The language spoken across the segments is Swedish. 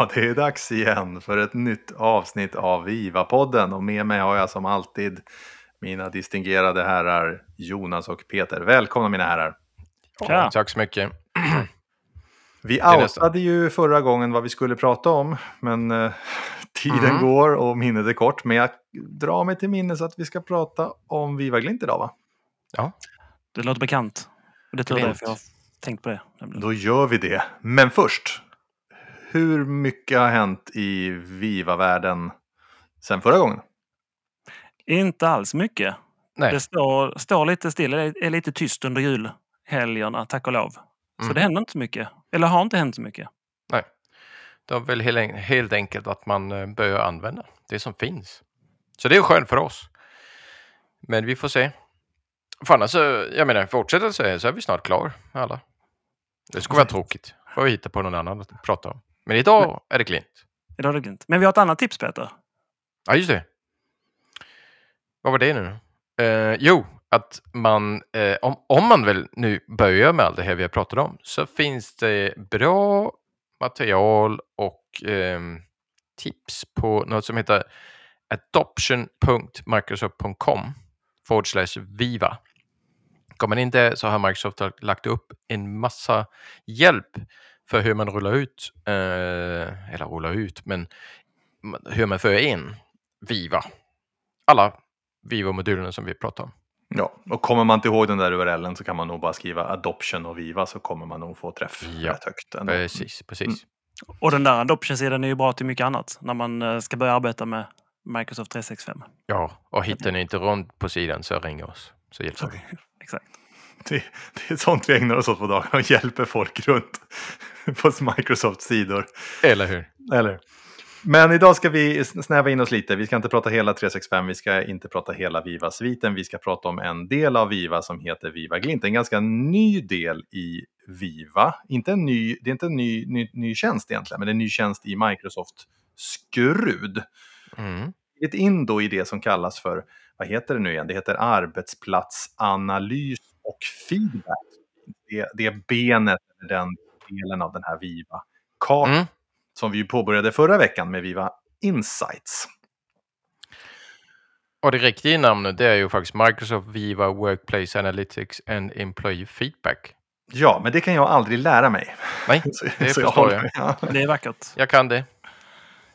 Ja, det är dags igen för ett nytt avsnitt av Viva-podden. Och med mig har jag som alltid mina distingerade herrar Jonas och Peter. Välkomna mina herrar. Ja, tack så mycket. Vi outade ju förra gången vad vi skulle prata om, men eh, tiden Mm. går och minnet är kort. Men jag drar mig till minnes att vi ska prata om Viva Glint idag, va? Ja, Det låter bekant. Och det tror jag för jag har tänkt på det. nämligen. Då gör vi det. Men först, hur mycket har hänt i Viva-världen sen förra gången? Inte alls mycket. nej. Det står, står lite still, det är lite tyst under julhelgerna, tack och lov. Så Mm. det händer inte så mycket. Eller har inte hänt så mycket. Det är väl helt, enkelt att man eh, börjar använda det som finns. Så det är skönt för oss. Men vi får se. För annars, så, jag menar, fortsätter så här så är vi snart klar med alla. Det skulle vara tråkigt. Får vi hitta på någon annan att prata om. Men idag är det klint. Idag är det glint. Men vi har ett annat tips, Peter. Ja, just det. Vad var det nu? Eh, jo, att man, eh, om, om man väl nu börjar med allt det här vi har pratat om, så finns det bra material och ehm, tips på något som heter adoption.microsoft.com forward slash viva. Går man in där så har Microsoft lagt upp en massa hjälp för hur man rullar ut, eh, eller rullar ut, men hur man för in Viva. Alla Viva-modulerna som vi pratar om. Ja, och kommer man inte ihåg den där URLen så kan man nog bara skriva adoption och Viva så kommer man nog få träff Ja, rätt högt. Ändå. Precis, precis. Och den där adoption-sidan är ju bra till mycket annat. När man eh, ska börja arbeta med Microsoft 365. Ja, och hittar ni inte runt på sidan så ring oss så hjälper vi. Exakt. Det, det är sånt vi ägnar oss åt på dagen och hjälper folk runt på Microsofts sidor. Eller hur? Eller? Men idag ska vi snäva in oss lite. Vi ska inte prata hela 365, vi ska inte prata hela Viva-sviten. Vi ska prata om en del av Viva som heter Viva Glint. En ganska ny del i Viva. Inte en ny, det är inte en ny, ny, ny tjänst egentligen, men det är en ny tjänst i Microsoft Skrud. Mm. Ett in då i det som kallas för, vad heter det nu igen? Det heter arbetsplatsanalys och feedback. Det, det är benet, den delen av den här Viva-kartan Mm. som vi påbörjade förra veckan med Viva Insights. Och det riktiga namnet det är ju faktiskt Microsoft Viva Workplace Analytics and Employee Feedback. Ja, men det kan jag aldrig lära mig. Nej, Så- det så förstår jag. med. Ja, Det är vackert. Jag kan det.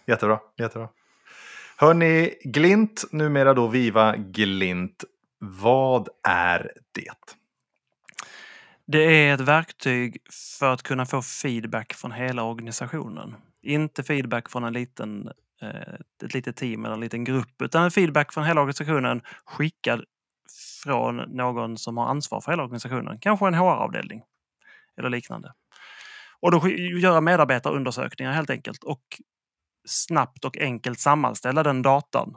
jättebra, jättebra. Hörni, Glint, numera då Viva Glint. Vad är det? Det är ett verktyg för att kunna få feedback från hela organisationen. Inte feedback från en liten, eh, ett litet team eller en liten grupp, utan feedback från hela organisationen skickad från någon som har ansvar för hela organisationen. Kanske en HR-avdelning eller liknande. Och då göra medarbetarundersökningar helt enkelt och snabbt och enkelt sammanställa den datan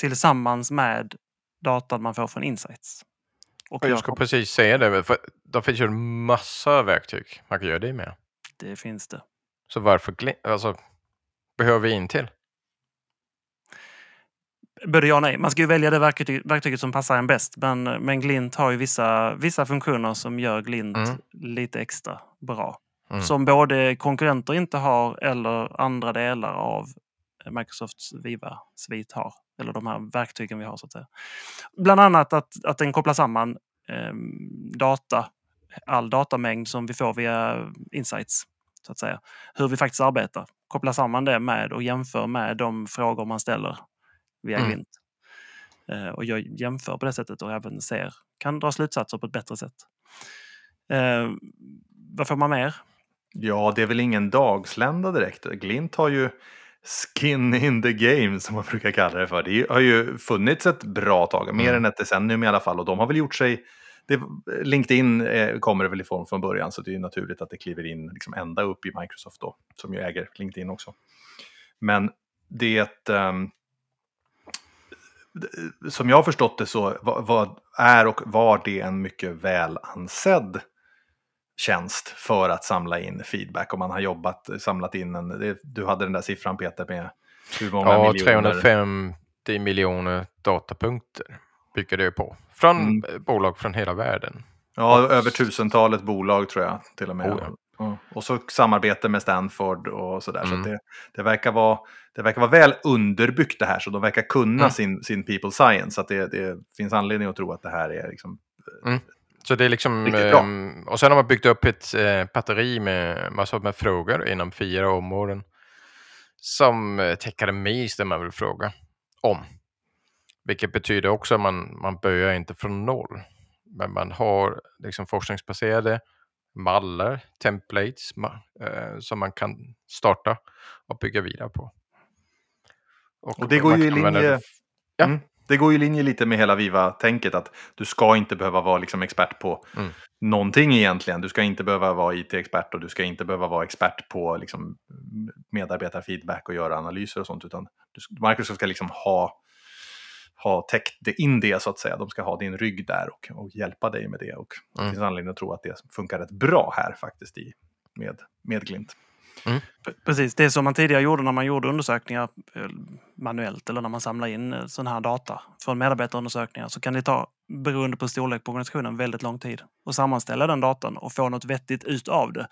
tillsammans med datan man får från Insights. Och jag ska precis säga det, för det finns ju en massa verktyg man kan göra det med. Det finns det. Så varför alltså, behöver vi in till? Både ja och nej. Man ska ju välja det verktyg, verktyget som passar en bäst. Men, men Glint har ju vissa, vissa funktioner som gör Glint Mm. lite extra bra. Mm. Som både konkurrenter inte har eller andra delar av Microsofts Viva-svit har. Eller de här verktygen vi har så att säga. Bland annat att, att den kopplar samman eh, data, all datamängd som vi får via Insights. Så att säga. Hur vi faktiskt arbetar. Koppla samman det med och jämför med de frågor man ställer via Mm. Glint. Eh, och jag jämför på det sättet och även ser, kan dra slutsatser på ett bättre sätt. Eh, vad får man mer? Ja, det är väl ingen dagslända direkt. Glint har ju skin in the game som man brukar kalla det för. Det har ju funnits ett bra tag, mer Mm. än ett decennium i alla fall. Och de har väl gjort sig... Det, LinkedIn eh, kommer väl ifrån från början, så det är naturligt att det kliver in liksom ända upp i Microsoft då, som ju äger LinkedIn också. Men det... det- som jag har förstått det så vad, vad är och var det en mycket väl ansedd tjänst för att samla in feedback. Om man har jobbat, samlat in en, det, du hade den där siffran Peter med hur många Ja, miljoner. 350 miljoner datapunkter bygger det på. Från Mm. eh, bolag från hela världen. Ja, över tusentalet bolag tror jag till och med Oh, ja. Och så samarbete med Stanford och sådär. Så Mm. att det, det, verkar vara, det verkar vara väl underbyggt det här, så de verkar kunna Mm. sin, sin people science. Så att det, det finns anledning att tro att det här är liksom... Så det är liksom... Ehm, och sen har man byggt upp ett eh, batteri med massor med frågor inom fyra områden som eh, täcker det mesta man vill fråga om. Vilket betyder också att man, man börjar inte från noll. Men man har liksom forskningsbaserade mallar, templates eh, som man kan starta och bygga vidare på. Och det går ju i linje- Ja. Mm. Det går ju i linje lite med hela Viva-tänket att du ska inte behöva vara liksom expert på Mm. någonting egentligen. Du ska inte behöva vara IT-expert och du ska inte behöva vara expert på liksom, medarbetarfeedback och göra analyser och sånt. Utan Microsoft ska liksom ha, ha täckt det in det så att säga. De ska ha din rygg där och, och hjälpa dig med det. Och det Mm. finns anledning att tro att det funkar rätt bra här faktiskt i, med, med Glint. P- Precis, det som man tidigare gjorde när man gjorde undersökningar eh, manuellt eller när man samlar in eh, sån här data från medarbetarundersökningar så kan det ta, beroende på storlek på organisationen, väldigt lång tid att sammanställa den datan och få något vettigt ut av det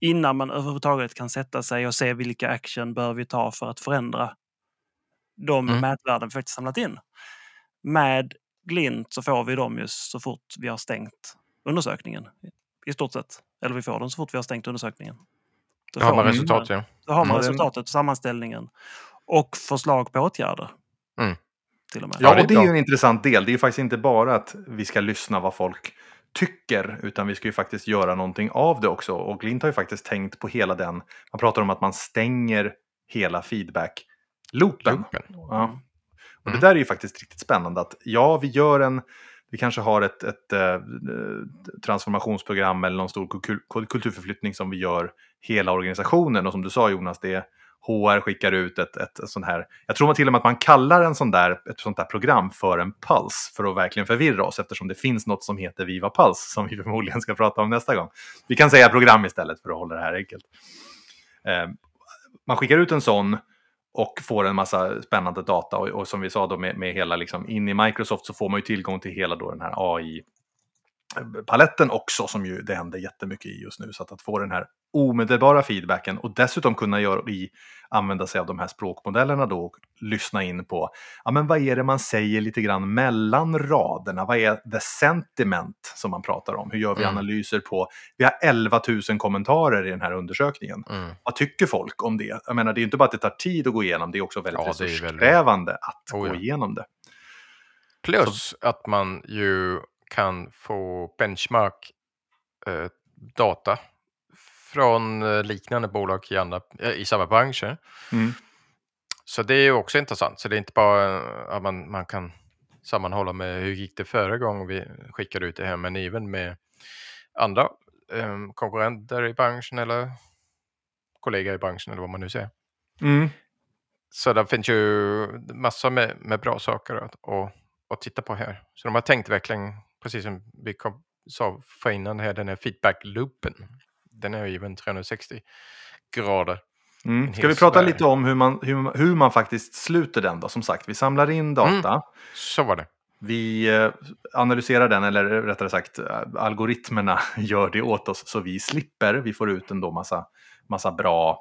innan man överhuvudtaget kan sätta sig och se vilka action bör vi ta för att förändra de Mm. mätvärden vi faktiskt samlat in. Med Glint så får vi dem just så fort vi har stängt undersökningen. I stort sett. Eller vi får dem så fort vi har stängt undersökningen. Då Då har får man vi- resultat, ja. så har man Mm. resultatet, sammanställningen och förslag på åtgärder. Mm. Till och med. Ja, det är och det är ju en intressant del. Det är ju faktiskt inte bara att vi ska lyssna vad folk tycker, utan vi ska ju faktiskt göra någonting av det också. Och Glint har ju faktiskt tänkt på hela den, man pratar om att man stänger hela feedback-loopen. Loopen. Ja. Och Mm. det där är ju faktiskt riktigt spännande att ja, vi gör en, vi kanske har ett, ett eh, transformationsprogram eller någon stor kultur, kulturförflyttning som vi gör hela organisationen. Och som du sa Jonas, det är HR skickar ut ett, ett, ett sånt här, jag tror till och med att man kallar en sån där, ett sånt där program för en puls för att verkligen förvirra oss eftersom det finns något som heter Viva Puls som vi förmodligen ska prata om nästa gång. Vi kan säga program istället för att hålla det här enkelt. Eh, man skickar ut en sån och får en massa spännande data. Och, och som vi sa då med, med hela, liksom, in i Microsoft så får man ju tillgång till hela då den här AI AI-paletten också, som ju det händer jättemycket i just nu. Så att, att få den här omedelbara feedbacken och dessutom kunna göra i, använda sig av de här språkmodellerna då och lyssna in på, ja men vad är det man säger lite grann mellan raderna? Vad är the sentiment som man pratar om? Hur gör vi Mm. analyser på, vi har 11 000 kommentarer i den här undersökningen. Mm. Vad tycker folk om det? Jag menar, det är inte bara att det tar tid att gå igenom, det är också väldigt Ja, är väldigt- resurskrävande att Oh, ja. gå igenom det. Plus att man ju kan få benchmark eh, data från eh, liknande bolag i, andra, eh, i samma branscher. Mm. Så det är också intressant. Så det är inte bara att man, man kan sammanhålla med hur gick det förra gången vi skickade ut det här, men även med andra eh, konkurrenter i branschen eller kollegor i branschen eller vad man nu säger. Mm. Så det finns ju massor med, med bra saker att, att, att titta på här. Så de har tänkt verkligen, precis som vi kom, sa för innan här, den här feedback-loopen. Den är ju även 360 grader. Mm. Ska vi prata lite om hur man, hur, hur man faktiskt sluter den då? Som sagt, vi samlar in data. Så var det. Vi eh, analyserar den, eller rättare sagt eh, algoritmerna gör det åt oss så vi slipper. Vi får ut en då massa, massa bra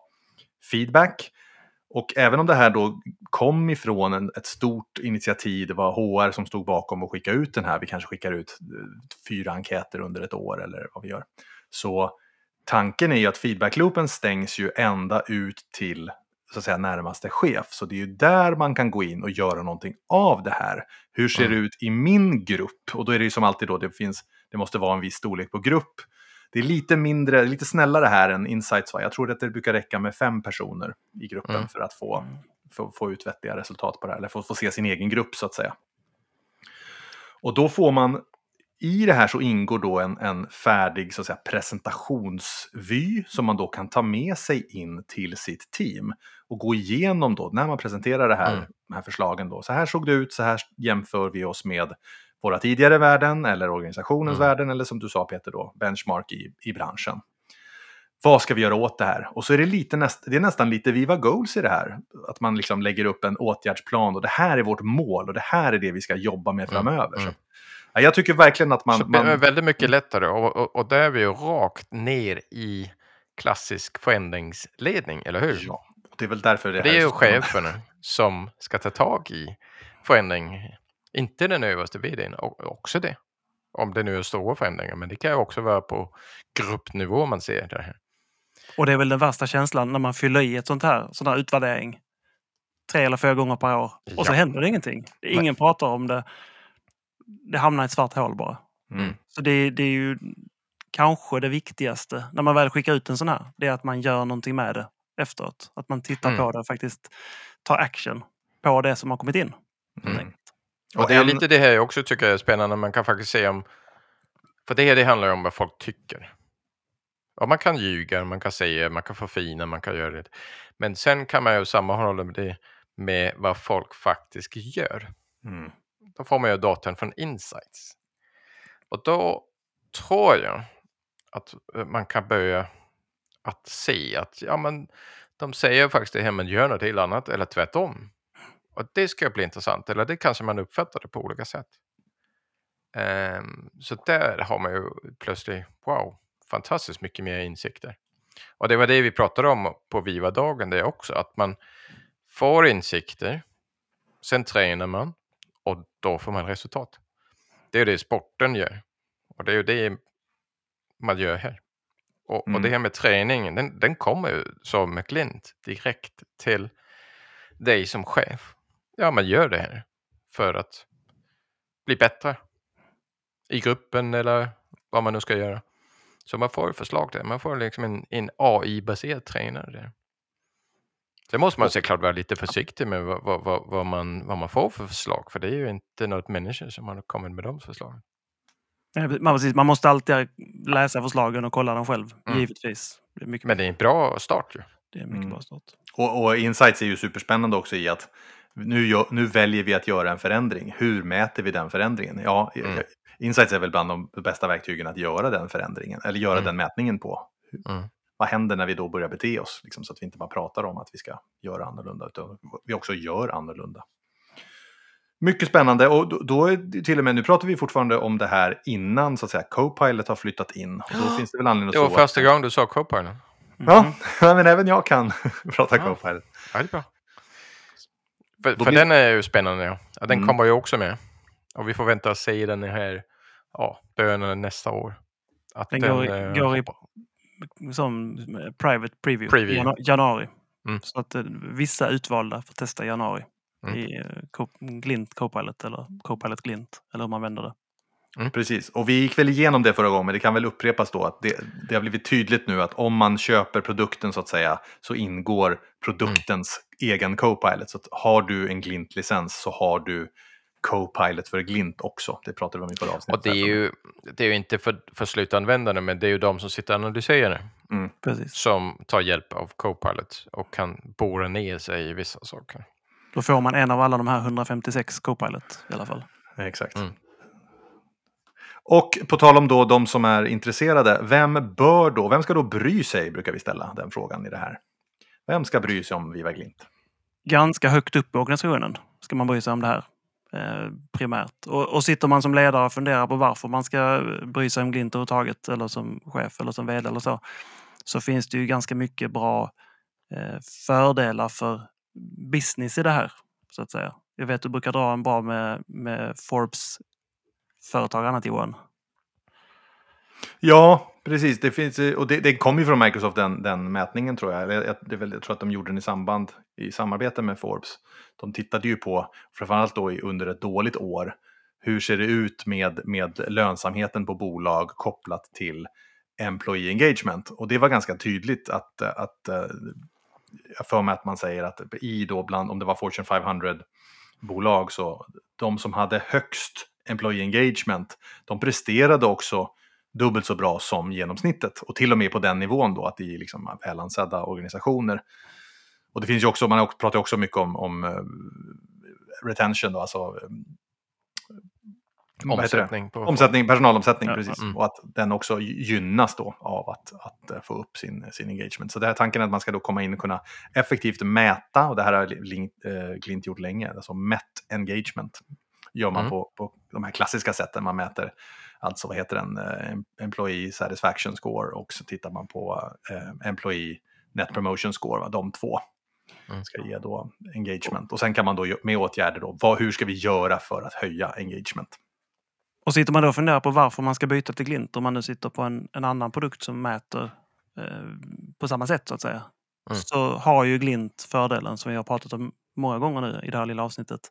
feedback. Och även om det här då kom ifrån en, ett stort initiativ, det var HR som stod bakom och skickade ut den här, vi kanske skickar ut eh, fyra enkäter under ett år eller vad vi gör. Så tanken är ju att feedbackloopen stängs ju ända ut till så att säga närmaste chef. Så det är ju där man kan gå in och göra någonting av det här. Hur ser Mm. det ut i min grupp? Och då är det ju som alltid då, det finns, det måste vara en viss storlek på grupp. Det är lite mindre, lite snällare här än Insights. va? Jag tror att det brukar räcka med fem personer i gruppen Mm. för att få, få, få ut vettiga resultat på det här, eller få, få se sin egen grupp så att säga. Och då får man, i det här så ingår då en, en färdig så att säga, presentationsvy som man då kan ta med sig in till sitt team och gå igenom då när man presenterar det här, Mm. de här förslagen. Då. Så här såg det ut, så här jämför vi oss med våra tidigare värden eller organisationens Mm. värden eller som du sa Peter då, benchmark i, i branschen. Vad ska vi göra åt det här? Och så är det, lite näst, det är nästan lite Viva Goals i det här. Att man liksom lägger upp en åtgärdsplan och det här är vårt mål och det här är det vi ska jobba med Mm, framöver. mm. Ja, jag tycker verkligen att man... så det är man väldigt mycket lättare och, och, och där är vi ju rakt ner i klassisk förändringsledning, eller hur? Ja, det är väl därför det, Det är ju chefen som ska ta tag i förändring. Inte den översta vdn, också det. Om det nu är stora förändringar, men det kan ju också vara på gruppnivå man ser det här. Och det är väl den värsta känslan när man fyller i ett sånt här, sån här utvärdering tre eller fyra gånger per år och så Ja. händer det ingenting. Ingen pratar om det. Det hamnar i ett svart hål bara. Mm. Så det, det är ju kanske det viktigaste när man väl skickar ut en sån här. Det är att man gör någonting med det efteråt. Att man tittar Mm. på det och faktiskt tar action på det som har kommit in. Mm. Och det är lite det här jag också tycker är spännande. Man kan faktiskt se om... För det här det handlar om vad folk tycker. Och man kan ljuga, man kan säga, man kan förfina, man kan göra det. Men sen kan man ju sammanhålla det med vad folk faktiskt gör. Mm. Då får man ju datan från insights. Och då tror jag att eh, man kan börja att se att ja, men de säger faktiskt det här men gör något helt annat eller tvärtom. Och det ska bli intressant, eller det kanske man uppfattar det på olika sätt. Ehm, så där har man ju plötsligt, wow, fantastiskt mycket mer insikter. Och det var det vi pratade om på Viva-dagen det också, att man får insikter, sen tränar man och då får man resultat. Det är det sporten gör. Och det är det man gör här. Och, och Mm. det här med träningen, den, den kommer ju som med glint direkt till dig som chef. Ja, man gör det här för att bli bättre i gruppen eller vad man nu ska göra. Så man får förslag där. Man får liksom en, en AI-baserad tränare där. Sen måste man såklart vara lite försiktig med vad, vad, vad, vad, man, vad man får för förslag. För det är ju inte något människa som har kommit med de förslagen. Man, måste alltid läsa förslagen och kolla dem själv, Mm. givetvis. Det är mycket, Men det är en bra start ju. det är mycket Mm. bra start. Och, och Insights är ju superspännande också i att nu, nu väljer vi att göra en förändring. Hur mäter vi den förändringen? Ja, Mm. Insights är väl bland de bästa verktygen att göra den förändringen, eller göra Mm. den mätningen på. Mm. Vad händer när vi då börjar bete oss? Liksom, så att vi inte bara pratar om att vi ska göra annorlunda, utan vi också gör annorlunda. Mycket spännande och då, då är det till och med, nu pratar vi fortfarande om det här innan så att säga Copilot har flyttat in. Och då finns det väl anledning att Det var första gången du sa Copilot. Ja, Mhm. men även jag kan prata Ja. Copilot. Ja, det är bra. För, för blir- den är ju spännande. Ja. Den Mm. kommer ju också med. Och vi får vänta och se den här ja, början nästa år. Att Den går i- eh, går i- hoppar- Som eh, private preview, Preview. i janu- januari. Mm. Så att eh, vissa utvalda får testa i januari. Mm. I eh, Glint Copilot eller Copilot Glint, eller hur man vänder det. Precis, och vi gick väl igenom det förra gången, men det kan väl upprepas då att det, det har blivit tydligt nu att om man köper produkten så att säga så ingår produktens egen Copilot. Så att har du en Glint-licens så har du Copilot för Glint också. Det pratade vi om i förra avsnittet. Och det är ju, det är ju inte för, för slutanvändarna, men det är ju de som sitter och analyserar Precis. som tar hjälp av Copilot och kan bora ner sig i vissa saker. Då får man en av alla de här 156 Copilot i alla fall. Exakt. Mm. Och på tal om då de som är intresserade, vem bör då, vem ska då bry sig, brukar vi ställa den frågan i det här. Vem ska bry sig om Viva Glint? Ganska högt upp i organisationen ska man bry sig om det här. Eh, primärt. Och, och sitter man som ledare och funderar på varför man ska bry sig om Glint överhuvudtaget eller som chef eller som vd eller så. Så finns det ju ganska mycket bra eh, fördelar för business i det här. Så att säga. Jag vet du brukar dra en bra med, med Forbes företag annat Johan. Ja, precis. Det, finns, och det, det kom ju från Microsoft den, den mätningen tror jag. Jag, det jag tror att de gjorde den i samband i samarbete med Forbes. De tittade ju på, framförallt då under ett dåligt år, hur ser det ut med, med lönsamheten på bolag kopplat till employee engagement. Och det var ganska tydligt att, att eh, jag för mig att man säger att i då bland, om det var Fortune 500-bolag, så de som hade högst employee engagement, de presterade också dubbelt så bra som genomsnittet. Och till och med på den nivån då, att i liksom välansedda organisationer. Och det finns ju också, man pratar också mycket om, om eh, retention, då, alltså eh, det? Omsättning på Omsättning, personalomsättning, Ja, precis. mm. Och att den också gynnas då av att, att eh, få upp sin, sin engagement. Så det här tanken är att man ska då komma in och kunna effektivt mäta, och det här har Glint, Glint gjort länge, alltså mätt engagement. Gör man Mm. på, på de här klassiska sätten, man mäter Alltså vad heter den? Eh, Employee Satisfaction Score och så tittar man på eh, Employee Net Promotion Score, va? de två. Mm. Ska ge då engagement. Och sen kan man då med åtgärder då, vad, hur ska vi göra för att höja engagement? Och sitter man då och funderar på varför man ska byta till Glint om man nu sitter på en, en annan produkt som mäter eh, på samma sätt så att säga. Mm. Så har ju Glint fördelen som vi har pratat om många gånger nu i det här lilla avsnittet.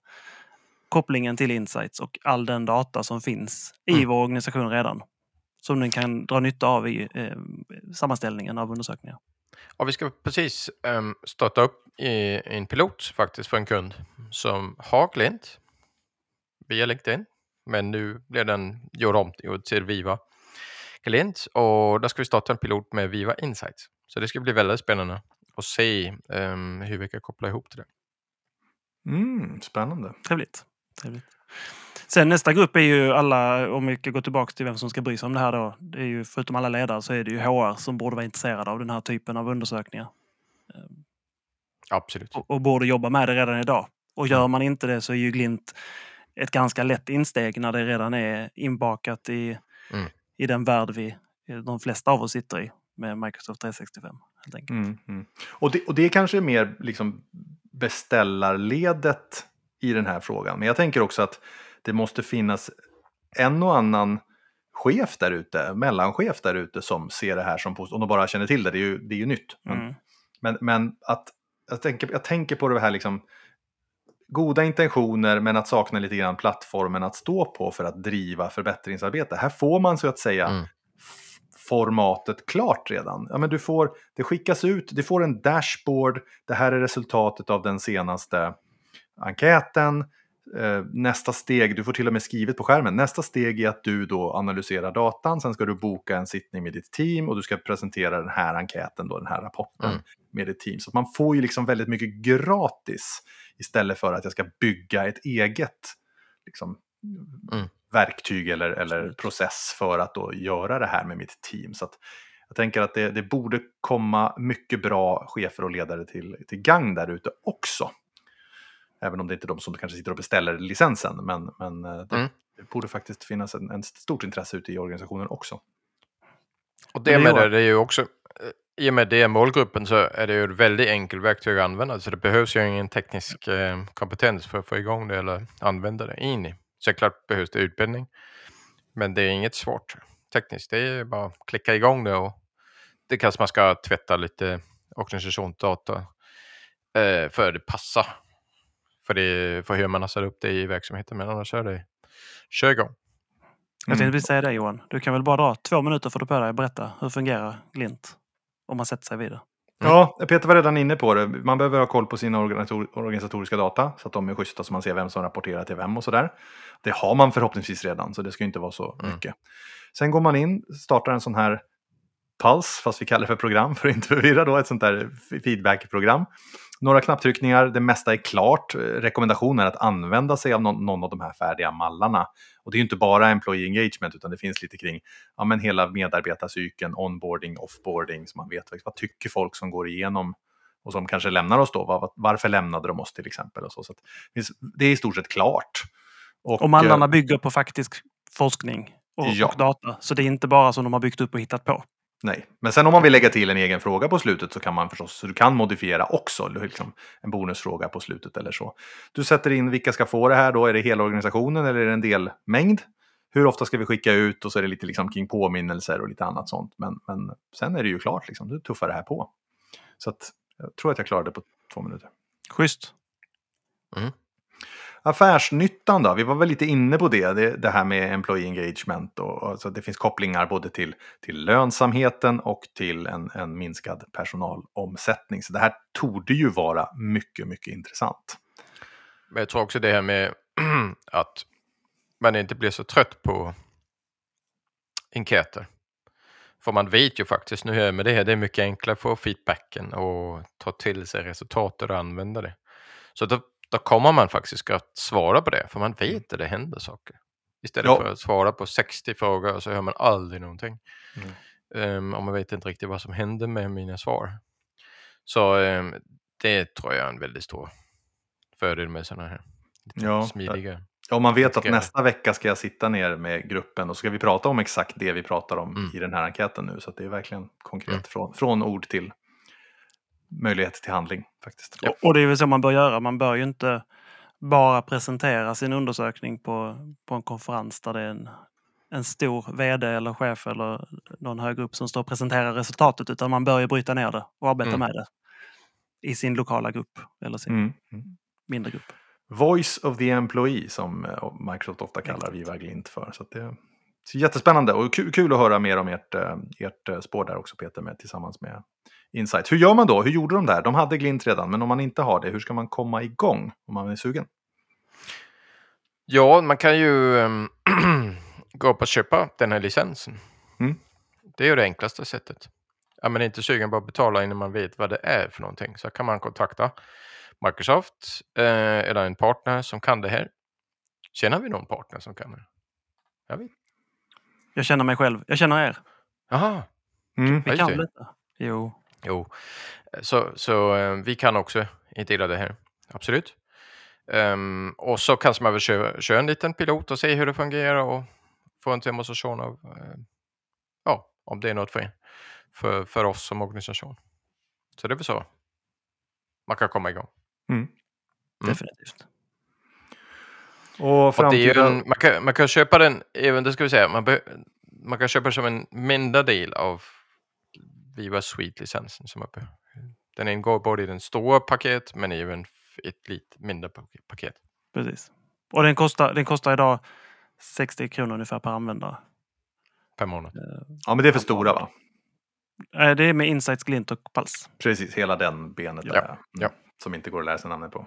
Kopplingen till insights och all den data som finns i Mm. vår organisation redan. Som den kan dra nytta av i eh, sammanställningen av undersökningar. Och vi ska precis um, starta upp i en pilot faktiskt för en kund som har Glint via LinkedIn. Men nu blir den gjord om till Viva Glint och där ska vi starta en pilot med Viva Insights. Så det ska bli väldigt spännande att se um, hur vi kan koppla ihop till det. Mm, spännande. Trevligt. Trevligt. Sen nästa grupp är ju alla, om vi ska gå tillbaka till vem som ska bry sig om det här då. Det är ju, förutom alla ledare så är det ju HR som borde vara intresserade av den här typen av undersökningar. Absolut. och, och borde jobba med det redan idag. Och gör man inte det så är ju Glint ett ganska lätt insteg när det redan är inbakat i, Mm. i den värld vi, de flesta av oss sitter i med Microsoft 365. Helt enkelt. Mm, mm. Och, det, och det kanske är mer liksom beställarledet i den här frågan. Men jag tänker också att det måste finnas en och annan chef där ute, mellanchef där ute som ser det här som positivt. Om de bara känner till det, det är ju, det är ju nytt. Men, Mm. men, men att jag tänker, jag tänker på det här liksom goda intentioner men att sakna lite grann plattformen att stå på för att driva förbättringsarbete. Här får man så att säga Mm. formatet klart redan. Ja, men du får, det skickas ut, du får en dashboard, det här är resultatet av den senaste enkäten. Eh, nästa steg, du får till och med skrivet på skärmen, nästa steg är att du då analyserar datan, sen ska du boka en sittning med ditt team och du ska presentera den här enkäten, då, den här rapporten Mm. med ditt team. Så man får ju liksom väldigt mycket gratis istället för att jag ska bygga ett eget liksom, Mm. verktyg eller, eller process för att då göra det här med mitt team. Så jag tänker att det, det borde komma mycket bra chefer och ledare till, till gang där ute också. Även om det inte är de som kanske sitter och beställer licensen. Men, men eh, det, Mm. det borde faktiskt finnas en, en stort intresse ute i organisationen också. Och det med det, det är ju också, eh, i och med det målgruppen så är det ju ett väldigt enkelt verktyg att använda. Så det behövs ju ingen teknisk eh, kompetens för att få igång det eller använda det in i. Såklart behövs det utbildning. Men det är inget svårt tekniskt. Det är bara att klicka igång det och det kanske man ska tvätta lite organisationsdata eh, för det passar. För, det, för hur man har satt upp det i verksamheten. Men annars är det kör igång. Jag Mm. tänkte precis säga det Johan. Du kan väl bara dra två minuter för du på dig och berätta hur fungerar Glint? Om man sätter sig vid det. Ja, Peter var redan inne på det. Man behöver ha koll på sina organisator- organisatoriska data så att de är schyssta så man ser vem som rapporterar till vem och sådär. Det har man förhoppningsvis redan så det ska inte vara så Mm. mycket. Sen går man in, startar en sån här Puls, fast vi kallar det för program för att inte förvirra då, ett sånt där feedback-program. Några knapptryckningar, det mesta är klart. Rekommendationen är att använda sig av någon, någon av de här färdiga mallarna. Och det är ju inte bara employee engagement utan det finns lite kring ja, men hela medarbetarcykeln, onboarding, offboarding, så man vet vad tycker folk som går igenom och som kanske lämnar oss då. Var, varför lämnade de oss till exempel? Och så. Så det är i stort sett klart. Och, Och mallarna eh, bygger på faktisk forskning och, Ja. och data. Så det är inte bara som de har byggt upp och hittat på. Nej, men sen om man vill lägga till en egen fråga på slutet så kan man förstås, så du kan modifiera också, liksom en bonusfråga på slutet eller så. Du sätter in vilka ska få det här då, är det hela organisationen eller är det en delmängd? Hur ofta ska vi skicka ut och så är det lite liksom kring påminnelser och lite annat sånt. Men, men sen är det ju klart, liksom. du tuffar det här på. Så att, jag tror att jag klarade det på två minuter. Schysst. Affärsnyttan då? Vi var väl lite inne på det, det, det här med employee engagement. Och, och, alltså det finns kopplingar både till, till lönsamheten och till en, en minskad personalomsättning. Så det här torde ju vara mycket, mycket intressant. Men jag tror också det här med att man inte blir så trött på enkäter. För man vet ju faktiskt nu här med det här, det är mycket enklare att få feedbacken och ta till sig resultatet och använda det. Så då, då kommer man faktiskt att svara på det, för man vet att det händer saker. Istället Ja. för att svara på 60 frågor och så hör man aldrig någonting. Mm. Ehm, och man vet inte riktigt vad som hände med mina svar. Så ehm, det tror jag är en väldigt stor fördel med sådana här Ja, smidiga. Ja, man vet att nästa vecka ska jag sitta ner med gruppen och så ska vi prata om exakt det vi pratar om Mm. i den här enkäten nu. Så det är verkligen konkret Mm. från, från ord till möjlighet till handling faktiskt. Ja. Och det är väl så man bör göra. Man bör ju inte bara presentera sin undersökning på, på en konferens där det är en, en stor vd eller chef eller någon högre upp som står och presenterar resultatet. Utan man bör ju bryta ner det och arbeta Mm. med det i sin lokala grupp eller sin Mm. Mm. mindre grupp. Voice of the Employee som eh, Microsoft ofta kallar Viva Glint för. Så att det är jättespännande och kul, kul att höra mer om ert, eh, ert eh, spår där också Peter med, tillsammans med Insight. Hur gör man då? Hur gjorde de där? De hade Glint redan, men om man inte har det, hur ska man komma igång om man är sugen? Ja, man kan ju ehm, gå upp och köpa den här licensen. Mm. Det är ju det enklaste sättet. Är man inte sugen på att betala innan man vet vad det är för någonting så kan man kontakta Microsoft eh, eller en partner som kan det här. Känner vi någon partner som kan det? Jag vet. Jag känner mig själv. Jag känner er. Jaha, Mm. Vi kan det. detta. Jo. Jo. Så, så eh, vi kan också dela det här. Absolut. Ehm, och så kanske man vill köra, köra en liten pilot och se hur det fungerar och få en demonstration av eh, ja, om det är något för, för, för oss som organisation. Så det är väl så man kan komma igång. Mm. Definitivt. Och Och ju framtida... en, man, kan, man kan köpa den, även det ska vi säga, man, be, man kan köpa som en mindre del av Viva Suite-licensen. Som uppe. Den ingår både i den stora paket men även i ett lite mindre pak- paket. Precis. Och den kostar, den kostar idag 60 kronor ungefär per användare. per månad. Ja, men det är för stora va? Eh, Det är med Insights, Glint och Pals. Precis, hela den benet Ja, där. Mm. ja. Som inte går att sig namnet på.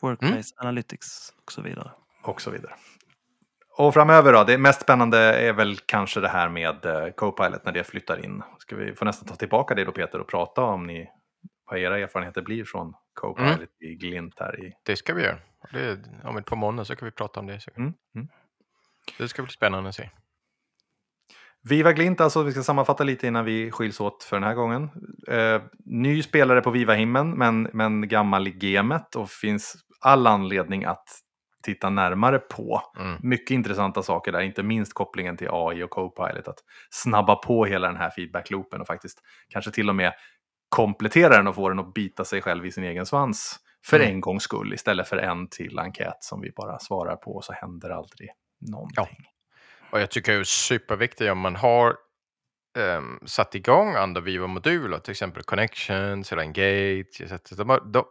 Workplace Analytics och så vidare. Och så vidare. Och framöver då, det mest spännande är väl kanske det här med eh, Copilot när det flyttar in. Ska vi få nästan ta tillbaka det då Peter och prata om ni, vad era erfarenheter blir från Copilot Mm. i Glint här i... Det ska vi göra. Det om ett par månader så kan vi prata om det. Mm. Mm. Det ska bli spännande att se. Viva Glint, alltså vi ska sammanfatta lite innan vi skiljs åt för den här gången. Eh, ny spelare på Viva-himlen, men, men gammal i gamet och finns all anledning att titta närmare på. Mm. Mycket intressanta saker där, inte minst kopplingen till AI och Copilot. Att snabba på hela den här feedback-loopen och faktiskt kanske till och med komplettera den och få den att bita sig själv i sin egen svans. För Mm. en gångs skull, istället för en till enkät som vi bara svarar på och så händer aldrig någonting. Och jag tycker det är superviktigt om man har ehm, satt igång andra Viva-moduler, till exempel Connections eller Engage. etc.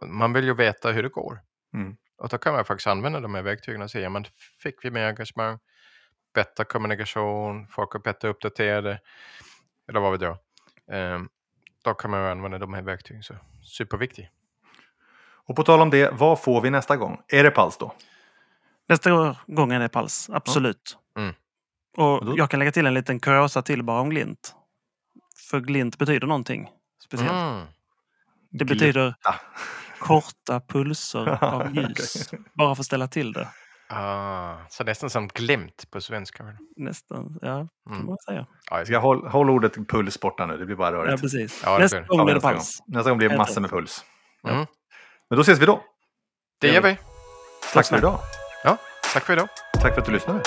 Man vill ju veta hur det går. Mm. Och då kan man faktiskt använda de här verktygen och säga, men fick vi mer engagemang, bättre kommunikation, folk är bättre uppdaterade, eller vad vet jag. Ehm, då kan man ju använda de här verktygen. Så superviktigt. Och på tal om det, vad får vi nästa gång? Är det Pals då? Nästa gång är det Pals, absolut. Mm. Och då- jag kan lägga till en liten kuriosa till bara om Glint. För Glint betyder någonting speciellt. Mm. Det betyder Ah. Korta pulser av ljus. Bara för att ställa till det. Ah, så nästan som glimt på svenska. Nästan, ja, kan Mm. man säga. Ja, jag Ska håll, håll ordet puls borta nu, det blir bara Ja, rörigt. precis. Ja, det Nästa blir- gång Ja, blir det. Pals. nästa gång blir det massor med puls. Ja. Mm. Men då ses vi då. Det gör vi. Tack för idag. Ja, tack för idag. Tack för att du lyssnade.